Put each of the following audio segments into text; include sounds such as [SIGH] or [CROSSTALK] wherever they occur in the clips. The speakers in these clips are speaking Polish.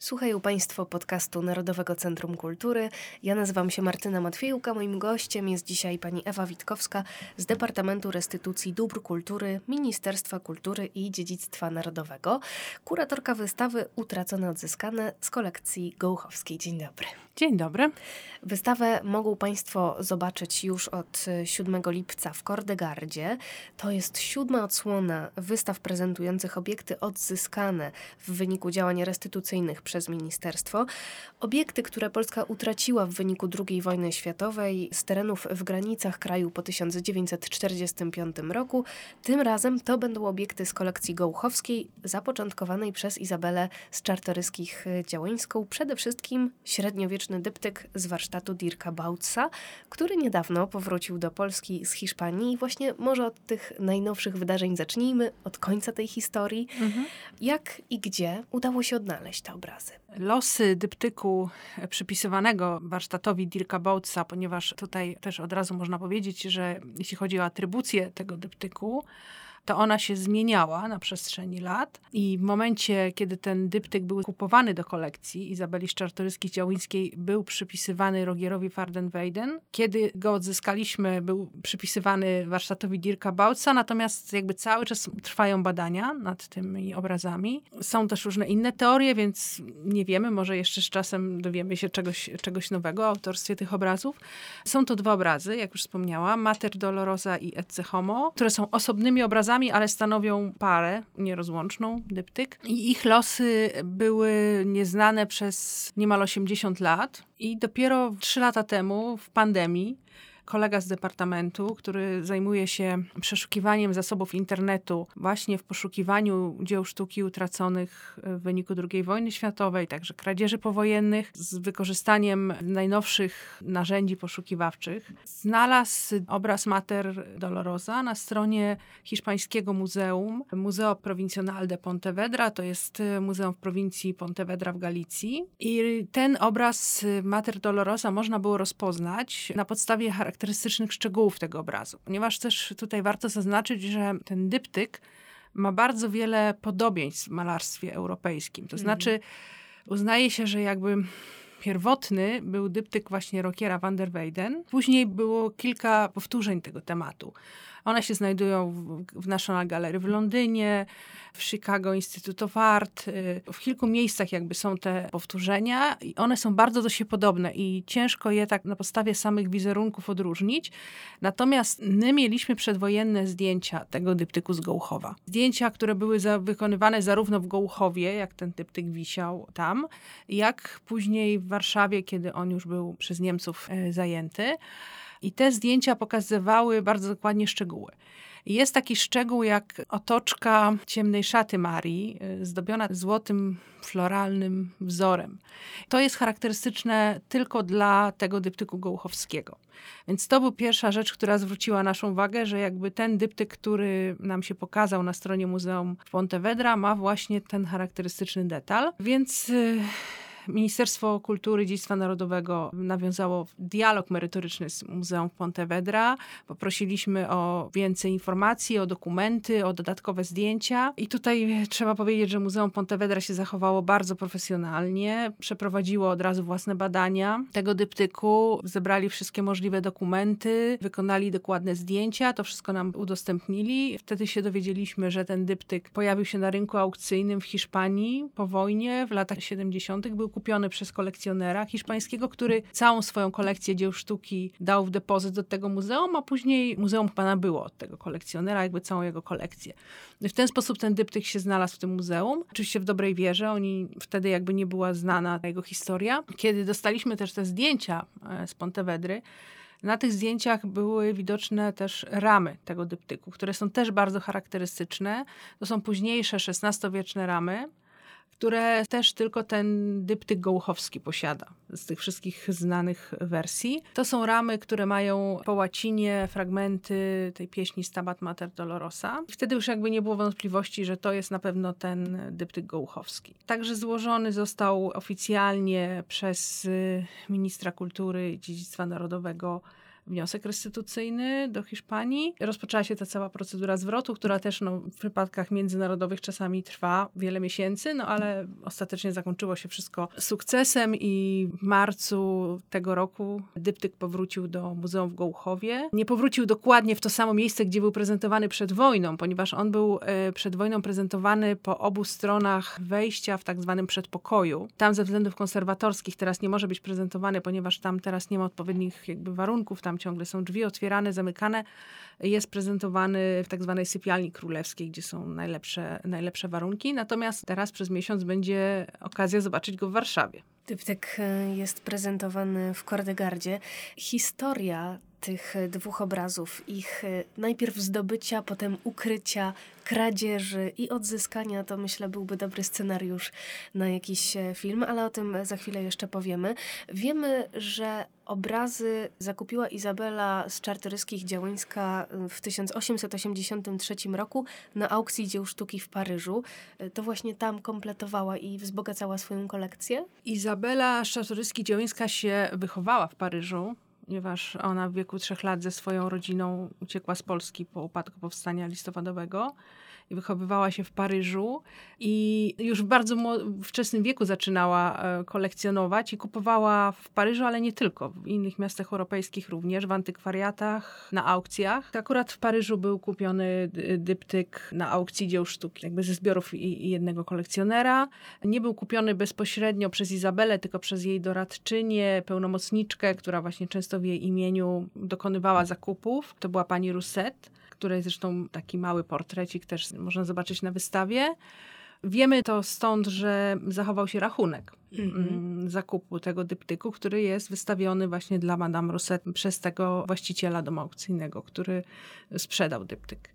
Słuchają Państwo podcastu Narodowego Centrum Kultury. Ja nazywam się Martyna Matwiejuka. Moim gościem jest dzisiaj pani Ewa Witkowska z Departamentu Restytucji Dóbr Kultury Ministerstwa Kultury i Dziedzictwa Narodowego, kuratorka wystawy Utracone Odzyskane z kolekcji Gołuchowskiej. Dzień dobry. Dzień dobry. Wystawę mogą Państwo zobaczyć już od 7 lipca w Kordegardzie. To jest siódma odsłona wystaw prezentujących obiekty odzyskane w wyniku działań restytucyjnych przez ministerstwo. Obiekty, które Polska utraciła w wyniku II wojny światowej z terenów w granicach kraju po 1945 roku. Tym razem to będą obiekty z kolekcji Gołuchowskiej, zapoczątkowanej przez Izabelę z Czartoryskich Działeńską, przede wszystkim średniowieczny dyptyk z warsztatu Dirka Bautza, który niedawno powrócił do Polski z Hiszpanii. I właśnie może od tych najnowszych wydarzeń zacznijmy, od końca tej historii. Mhm. Jak i gdzie udało się odnaleźć te obrazy? Losy dyptyku przypisywanego warsztatowi Dirka Bautza, ponieważ tutaj też od razu można powiedzieć, że jeśli chodzi o atrybucję tego dyptyku, to ona się zmieniała na przestrzeni lat i w momencie, kiedy ten dyptyk był kupowany do kolekcji Izabeli Czartoryskiej-Działińskiej, był przypisywany Rogierowi Fardenweyden. Kiedy go odzyskaliśmy, był przypisywany warsztatowi Dirka Bautza, natomiast jakby cały czas trwają badania nad tymi obrazami. Są też różne inne teorie, więc nie wiemy, może jeszcze z czasem dowiemy się czegoś, czegoś nowego o autorstwie tych obrazów. Są to dwa obrazy, jak już wspomniałam, Mater Dolorosa i Ecce Homo, które są osobnymi obrazami, ale stanowią parę nierozłączną, dyptyk. I ich losy były nieznane przez niemal 80 lat. I dopiero 3 lata temu, w pandemii, kolega z departamentu, który zajmuje się przeszukiwaniem zasobów internetu właśnie w poszukiwaniu dzieł sztuki utraconych w wyniku II wojny światowej, także kradzieży powojennych z wykorzystaniem najnowszych narzędzi poszukiwawczych. Znalazł obraz Mater Dolorosa na stronie hiszpańskiego muzeum, Museo Provincial de Pontevedra, to jest muzeum w prowincji Pontevedra w Galicji. I ten obraz Mater Dolorosa można było rozpoznać na podstawie charakterystycznych charakterystycznych szczegółów tego obrazu. Ponieważ też tutaj warto zaznaczyć, że ten dyptyk ma bardzo wiele podobieństw w malarstwie europejskim. To mhm. znaczy uznaje się, że jakby pierwotny był dyptyk właśnie Rockiera van der Weyden. Później było kilka powtórzeń tego tematu. One się znajdują w, w National Gallery w Londynie, w Chicago Institute of Art. Y, w kilku miejscach jakby są te powtórzenia i one są bardzo do siebie podobne i ciężko je tak na podstawie samych wizerunków odróżnić. Natomiast my mieliśmy przedwojenne zdjęcia tego dyptyku z Gołuchowa. Zdjęcia, które były za, wykonywane zarówno w Gołuchowie, jak ten dyptyk wisiał tam, jak później w Warszawie, kiedy on już był przez Niemców e, zajęty. I te zdjęcia pokazywały bardzo dokładnie szczegóły. Jest taki szczegół jak otoczka ciemnej szaty Marii, y, zdobiona złotym floralnym wzorem. To jest charakterystyczne tylko dla tego dyptyku Gołuchowskiego. Więc to była pierwsza rzecz, która zwróciła naszą uwagę, że jakby ten dyptyk, który nam się pokazał na stronie Muzeum w Pontevedra, ma właśnie ten charakterystyczny detal. Więc... Yy Ministerstwo Kultury i Dziedzictwa Narodowego nawiązało dialog merytoryczny z Muzeum Pontevedra. Poprosiliśmy o więcej informacji, o dokumenty, o dodatkowe zdjęcia. I tutaj trzeba powiedzieć, że Muzeum Pontevedra się zachowało bardzo profesjonalnie. Przeprowadziło od razu własne badania tego dyptyku, zebrali wszystkie możliwe dokumenty, wykonali dokładne zdjęcia, to wszystko nam udostępnili. Wtedy się dowiedzieliśmy, że ten dyptyk pojawił się na rynku aukcyjnym w Hiszpanii po wojnie w latach 70. Był kupiony przez kolekcjonera hiszpańskiego, który całą swoją kolekcję dzieł sztuki dał w depozyt do tego muzeum, a później muzeum pana było od tego kolekcjonera, jakby całą jego kolekcję. W ten sposób ten dyptyk się znalazł w tym muzeum. Oczywiście w dobrej wierze, oni wtedy jakby nie była znana jego historia. Kiedy dostaliśmy też te zdjęcia e, z Pontevedry, na tych zdjęciach były widoczne też ramy tego dyptyku, które są też bardzo charakterystyczne. To są późniejsze XVI-wieczne ramy które też tylko ten dyptyk Gołuchowski posiada z tych wszystkich znanych wersji. To są ramy, które mają po łacinie fragmenty tej pieśni Stabat Mater Dolorosa. Wtedy już jakby nie było wątpliwości, że to jest na pewno ten dyptyk Gołuchowski. Także złożony został oficjalnie przez y, ministra kultury i dziedzictwa narodowego wniosek restytucyjny do Hiszpanii. Rozpoczęła się ta cała procedura zwrotu, która też no, w przypadkach międzynarodowych czasami trwa wiele miesięcy, no ale ostatecznie zakończyło się wszystko sukcesem i w marcu tego roku dyptyk powrócił do Muzeum w Gołuchowie. Nie powrócił dokładnie w to samo miejsce, gdzie był prezentowany przed wojną, ponieważ on był e, przed wojną prezentowany po obu stronach wejścia w tak zwanym przedpokoju. Tam ze względów konserwatorskich teraz nie może być prezentowany, ponieważ tam teraz nie ma odpowiednich jakby warunków, tam ciągle są drzwi otwierane, zamykane. Jest prezentowany w tak zwanej sypialni królewskiej, gdzie są najlepsze, najlepsze warunki. Natomiast teraz przez miesiąc będzie okazja zobaczyć go w Warszawie. Dyptyk e, jest prezentowany w Kordegardzie. Historia tych dwóch obrazów, ich e, najpierw zdobycia, potem ukrycia, kradzieży i odzyskania, to myślę byłby dobry scenariusz na jakiś e, film, ale o tym za chwilę jeszcze powiemy. Wiemy, że obrazy zakupiła Izabela z Czartoryskich Działańska w 1883 roku na aukcji dzieł sztuki w Paryżu. To właśnie tam kompletowała i wzbogacała swoją kolekcję? Izabela z Czartoryskich Działańska się wychowała w Paryżu ponieważ ona w wieku trzech lat ze swoją rodziną uciekła z Polski po upadku powstania listopadowego i wychowywała się w Paryżu i już w bardzo wczesnym wieku zaczynała e, kolekcjonować i kupowała w Paryżu, ale nie tylko, w innych miastach europejskich również, w antykwariatach, na aukcjach. Akurat w Paryżu był kupiony dyptyk na aukcji dzieł sztuki, jakby ze zbiorów jednego kolekcjonera. Nie był kupiony bezpośrednio przez Izabelę, tylko przez jej doradczynię, pełnomocniczkę, która właśnie często w jej imieniu dokonywała zakupów. To była pani Rousset której zresztą taki mały portrecik też można zobaczyć na wystawie. Wiemy to stąd, że zachował się rachunek mm-hmm. zakupu tego dyptyku, który jest wystawiony właśnie dla Madame Rosset przez tego właściciela domu aukcyjnego, który sprzedał dyptyk.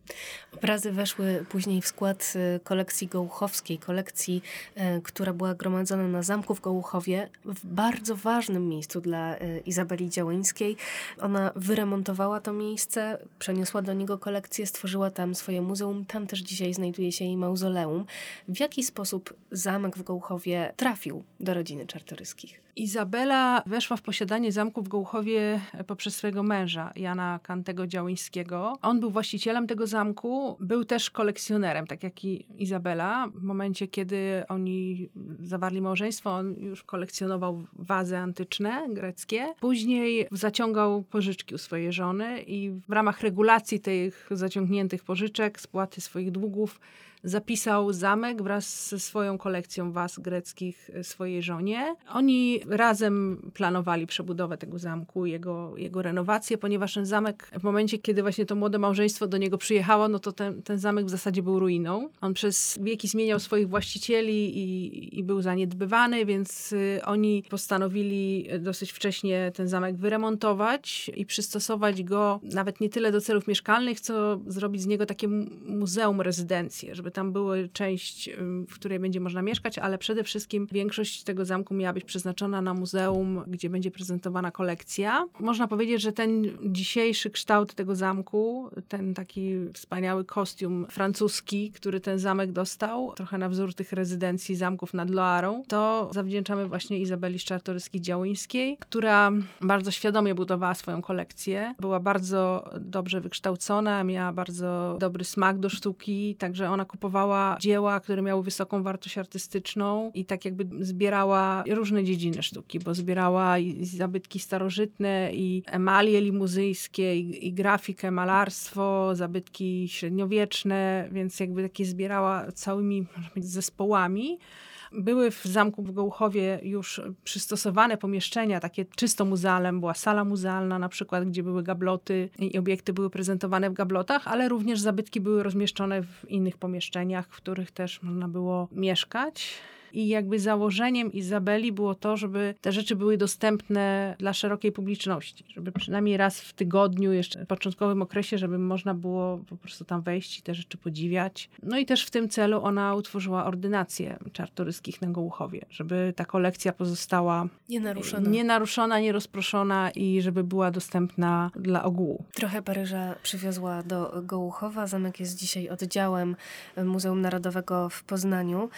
Obrazy weszły później w skład y, kolekcji gołuchowskiej, kolekcji, y, która była gromadzona na zamku w Gołuchowie, w bardzo ważnym miejscu dla y, Izabeli Działyńskiej. Ona wyremontowała to miejsce, przeniosła do niego kolekcję, stworzyła tam swoje muzeum. Tam też dzisiaj znajduje się jej mauzoleum. W jaki sposób zamek w Gołuchowie trafił do rodziny Czartoryskich. Izabela weszła w posiadanie zamku w Gołuchowie poprzez swojego męża, Jana Kantego Działyńskiego. On był właścicielem tego zamku, był też kolekcjonerem, tak jak i Izabela. W momencie, kiedy oni zawarli małżeństwo, on już kolekcjonował wazy antyczne, greckie. Później zaciągał pożyczki u swojej żony i w ramach regulacji tych zaciągniętych pożyczek, spłaty swoich długów, zapisał zamek wraz ze swoją kolekcją was greckich swojej żonie. Oni razem planowali przebudowę tego zamku, jego, jego renowację, ponieważ ten zamek w momencie, kiedy właśnie to młode małżeństwo do niego przyjechało, no to ten, ten zamek w zasadzie był ruiną. On przez wieki zmieniał swoich właścicieli i, i był zaniedbywany, więc y, oni postanowili dosyć wcześnie ten zamek wyremontować i przystosować go nawet nie tyle do celów mieszkalnych, co zrobić z niego takie muzeum rezydencję, żeby tam była część, w której będzie można mieszkać, ale przede wszystkim większość tego zamku miała być przeznaczona na muzeum, gdzie będzie prezentowana kolekcja. Można powiedzieć, że ten dzisiejszy kształt tego zamku, ten taki wspaniały kostium francuski, który ten zamek dostał, trochę na wzór tych rezydencji zamków nad Loarą, to zawdzięczamy właśnie Izabeli Czartoryskiej-Działyńskiej, która bardzo świadomie budowała swoją kolekcję. Była bardzo dobrze wykształcona, miała bardzo dobry smak do sztuki, także ona kupowała kupowała dzieła, które miały wysoką wartość artystyczną i tak jakby zbierała różne dziedziny sztuki, bo zbierała i zabytki starożytne, i emalie limuzyjskie, i, i grafikę, malarstwo, zabytki średniowieczne, więc jakby takie zbierała całymi zespołami. Były w zamku w Gołuchowie już przystosowane pomieszczenia, takie czysto muzealne. Była sala muzealna na przykład, gdzie były gabloty i obiekty były prezentowane w gablotach, ale również zabytki były rozmieszczone w innych pomieszczeniach, w których też można było mieszkać i jakby założeniem Izabeli było to, żeby te rzeczy były dostępne dla szerokiej publiczności, żeby przynajmniej raz w tygodniu, jeszcze w początkowym okresie, żeby można było po prostu tam wejść i te rzeczy podziwiać. No i też w tym celu ona utworzyła ordynację czartoryskich na Gołuchowie, żeby ta kolekcja pozostała nienaruszona, nienaruszona nierozproszona i żeby była dostępna dla ogółu. Trochę Paryża przywiozła do Gołuchowa. Zamek jest dzisiaj oddziałem Muzeum Narodowego w Poznaniu.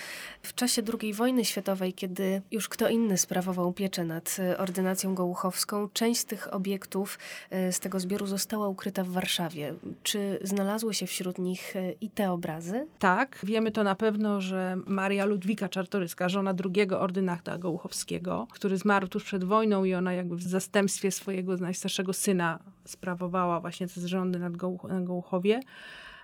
W czasie II II wojny światowej, kiedy już kto inny sprawował pieczę nad e, ordynacją gołuchowską, część z tych obiektów e, z tego zbioru została ukryta w Warszawie. Czy znalazły się wśród nich e, i te obrazy? Tak, wiemy to na pewno, że Maria Ludwika Czartoryska, żona drugiego ordynata gołuchowskiego, który zmarł tuż przed wojną i ona jakby w zastępstwie swojego najstarszego syna sprawowała właśnie te rządy nad, Gołuch nad Gołuchowie,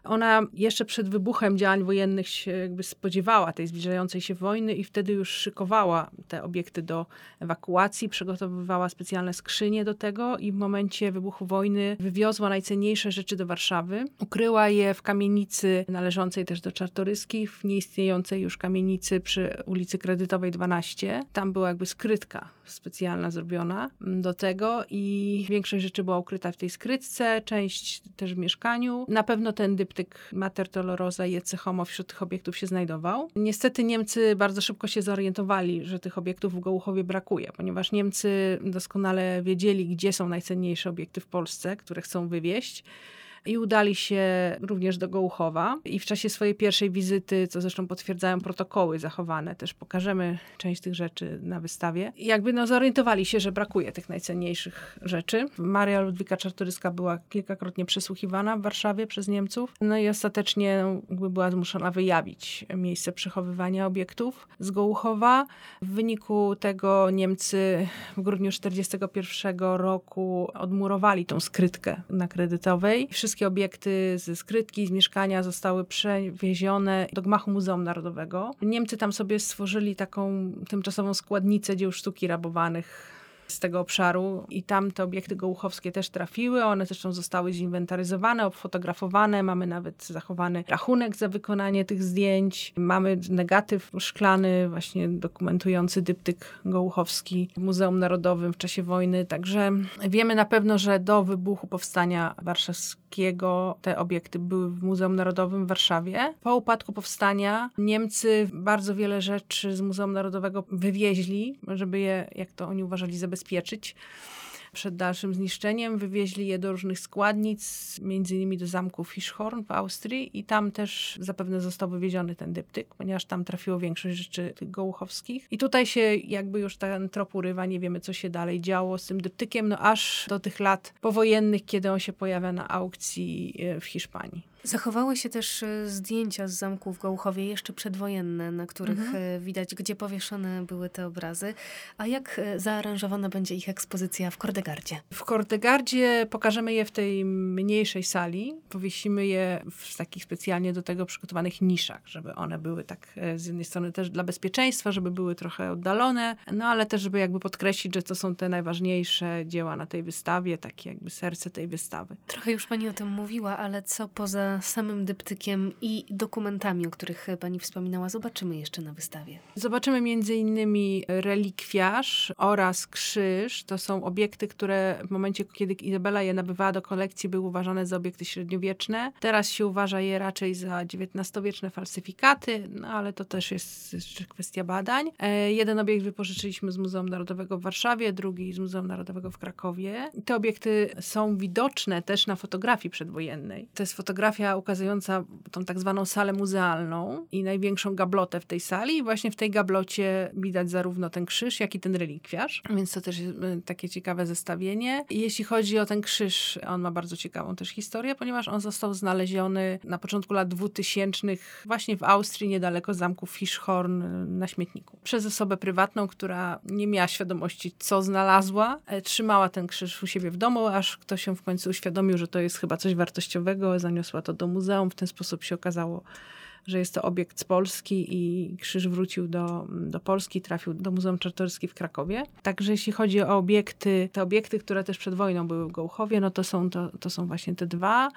ona jeszcze przed wybuchem działań wojennych się jakby spodziewała tej zbliżającej się wojny i wtedy już szykowała te obiekty do ewakuacji, przygotowywała specjalne skrzynie do tego i w momencie wybuchu wojny wywiozła najcenniejsze rzeczy do Warszawy. Ukryła je w kamienicy należącej też do Czartoryskich, w nieistniejącej już kamienicy przy ulicy Kredytowej 12. Tam była jakby skrytka specjalna zrobiona do tego i większość rzeczy była ukryta w tej skrytce, część też w mieszkaniu. Na pewno ten dyptyk Mater Dolorosa i Ecce Homo wśród tych obiektów się znajdował. Niestety Niemcy bardzo szybko się zorientowali, że tych obiektów w Gołuchowie brakuje, ponieważ Niemcy doskonale wiedzieli, gdzie są najcenniejsze obiekty w Polsce, które chcą wywieźć i udali się również do Gołuchowa. I w czasie swojej pierwszej wizyty, co zresztą potwierdzają protokoły zachowane, też pokażemy część tych rzeczy na wystawie, jakby no, zorientowali się, że brakuje tych najcenniejszych rzeczy. Maria Ludwika Czartoryska była kilkakrotnie przesłuchiwana w Warszawie przez Niemców, no i ostatecznie jakby była zmuszona wyjawić miejsce przechowywania obiektów z Gołuchowa. W wyniku tego Niemcy w grudniu 1941 roku odmurowali tą skrytkę na kredytowej. Wszystkie wszystkie obiekty ze skrytki, z mieszkania zostały przewiezione do gmachu Muzeum Narodowego. Niemcy tam sobie stworzyli taką tymczasową składnicę dzieł sztuki rabowanych z tego obszaru i tam te obiekty gołuchowskie też trafiły. One zresztą zostały zinwentaryzowane, obfotografowane. Mamy nawet zachowany rachunek za wykonanie tych zdjęć. Mamy negatyw szklany właśnie dokumentujący dyptyk gołuchowski w Muzeum Narodowym w czasie wojny. Także wiemy na pewno, że do wybuchu powstania warszawskiego te obiekty były w Muzeum Narodowym w Warszawie. Po upadku powstania Niemcy bardzo wiele rzeczy z Muzeum Narodowego wywieźli, żeby je, jak to oni uważali, zabezpieczyć przed dalszym zniszczeniem. Wywieźli je do różnych składnic, między innymi do zamku Fischhorn w Austrii i tam też zapewne został wywieziony ten dyptyk, ponieważ tam trafiło większość rzeczy gołuchowskich. I tutaj się jakby już ten trop urywa, nie wiemy co się dalej działo z tym dyptykiem, no aż do tych lat powojennych, kiedy on się pojawia na aukcji e, w Hiszpanii. Zachowały się też e, zdjęcia z zamku w Gołuchowie, jeszcze przedwojenne, na których mhm. E, widać, gdzie powieszone były te obrazy. A jak e, zaaranżowana będzie ich ekspozycja w Kordegardzie? W Kordegardzie pokażemy je w tej mniejszej sali. Powiesimy je w takich specjalnie do tego przygotowanych niszach, żeby one były tak z jednej strony też dla bezpieczeństwa, żeby były trochę oddalone, no ale też, żeby jakby podkreślić, że to są te najważniejsze dzieła na tej wystawie, takie jakby serce tej wystawy. Trochę już pani o tym mówiła, ale co poza samym dyptykiem i dokumentami, o których pani wspominała, zobaczymy jeszcze na wystawie? Zobaczymy między innymi relikwiarz oraz krzyż. To są obiekty, które w momencie, kiedy Izabela je nabywała do kolekcji, były uważane za obiekty średniowieczne. Teraz się uważa je raczej za XIX-wieczne falsyfikaty, no ale to też jest jeszcze kwestia badań. E, jeden obiekt wypożyczyliśmy z Muzeum Narodowego w Warszawie, drugi z Muzeum Narodowego w Krakowie. Te obiekty są widoczne też na fotografii przedwojennej. To jest fotografia fotografia ukazująca tą tak zwaną salę muzealną i największą gablotę w tej sali. I właśnie w tej gablocie widać zarówno ten krzyż, jak i ten relikwiarz. Więc to też jest y, takie ciekawe zestawienie. I jeśli chodzi o ten krzyż, on ma bardzo ciekawą też historię, ponieważ on został znaleziony na początku lat 2000 właśnie w Austrii, niedaleko zamku Fischhorn y, na śmietniku. Przez osobę prywatną, która nie miała świadomości, co znalazła. E, trzymała ten krzyż u siebie w domu, aż ktoś się w końcu uświadomił, że to jest chyba coś wartościowego, zaniosła to do muzeum. W ten sposób się okazało, że jest to obiekt z Polski i krzyż wrócił do, do Polski, trafił do Muzeum Czartoryski w Krakowie. Także jeśli chodzi o obiekty, te obiekty, które też przed wojną były w Gołchowie, no to są, to, to są właśnie te dwa.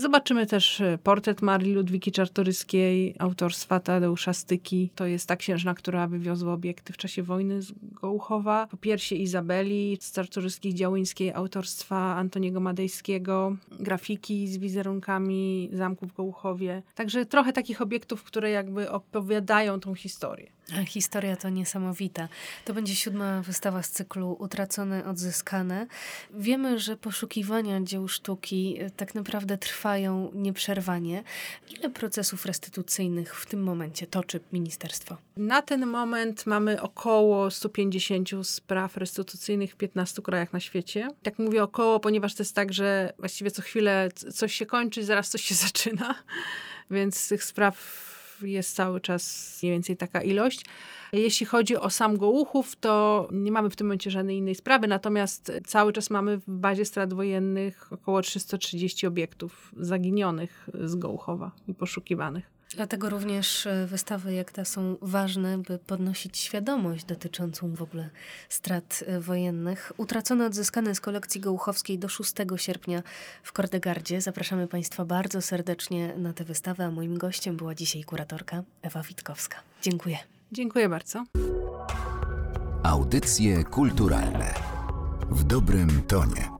Zobaczymy też e, portret Marii Ludwiki Czartoryskiej, autorstwa Tadeusza Styki. To jest ta księżna, która wywiozła obiekty w czasie wojny z Gołuchowa. Po piersie Izabeli z Czartoryskich Działyńskiej, autorstwa Antoniego Madejskiego. Grafiki z wizerunkami zamku w Gołuchowie. Także trochę takich obiektów, które jakby opowiadają tą historię. Historia to niesamowita. To będzie siódma wystawa z cyklu Utracone, Odzyskane. Wiemy, że poszukiwania dzieł sztuki e, tak naprawdę trwają nieprzerwanie. Ile procesów restytucyjnych w tym momencie toczy ministerstwo? Na ten moment mamy około 150 spraw restytucyjnych w 15 krajach na świecie. Tak mówię około, ponieważ to jest tak, że właściwie co chwilę coś się kończy, zaraz coś się [LAUGHS] zaczyna. Więc tych spraw jest cały czas mniej więcej taka ilość. Jeśli chodzi o sam Gołuchów, to nie mamy w tym momencie żadnej innej sprawy, natomiast cały czas mamy w bazie strat wojennych około 330 obiektów zaginionych z Gołuchowa i poszukiwanych. Dlatego również e, wystawy jak ta są ważne, by podnosić świadomość dotyczącą w ogóle strat e, wojennych. Utracone odzyskane z kolekcji Gołuchowskiej do 6 sierpnia w Kordegardzie. Zapraszamy Państwa bardzo serdecznie na tę wystawę, a moim gościem była dzisiaj kuratorka Ewa Witkowska. Dziękuję. Dziękuję bardzo. Audycje kulturalne w dobrym tonie.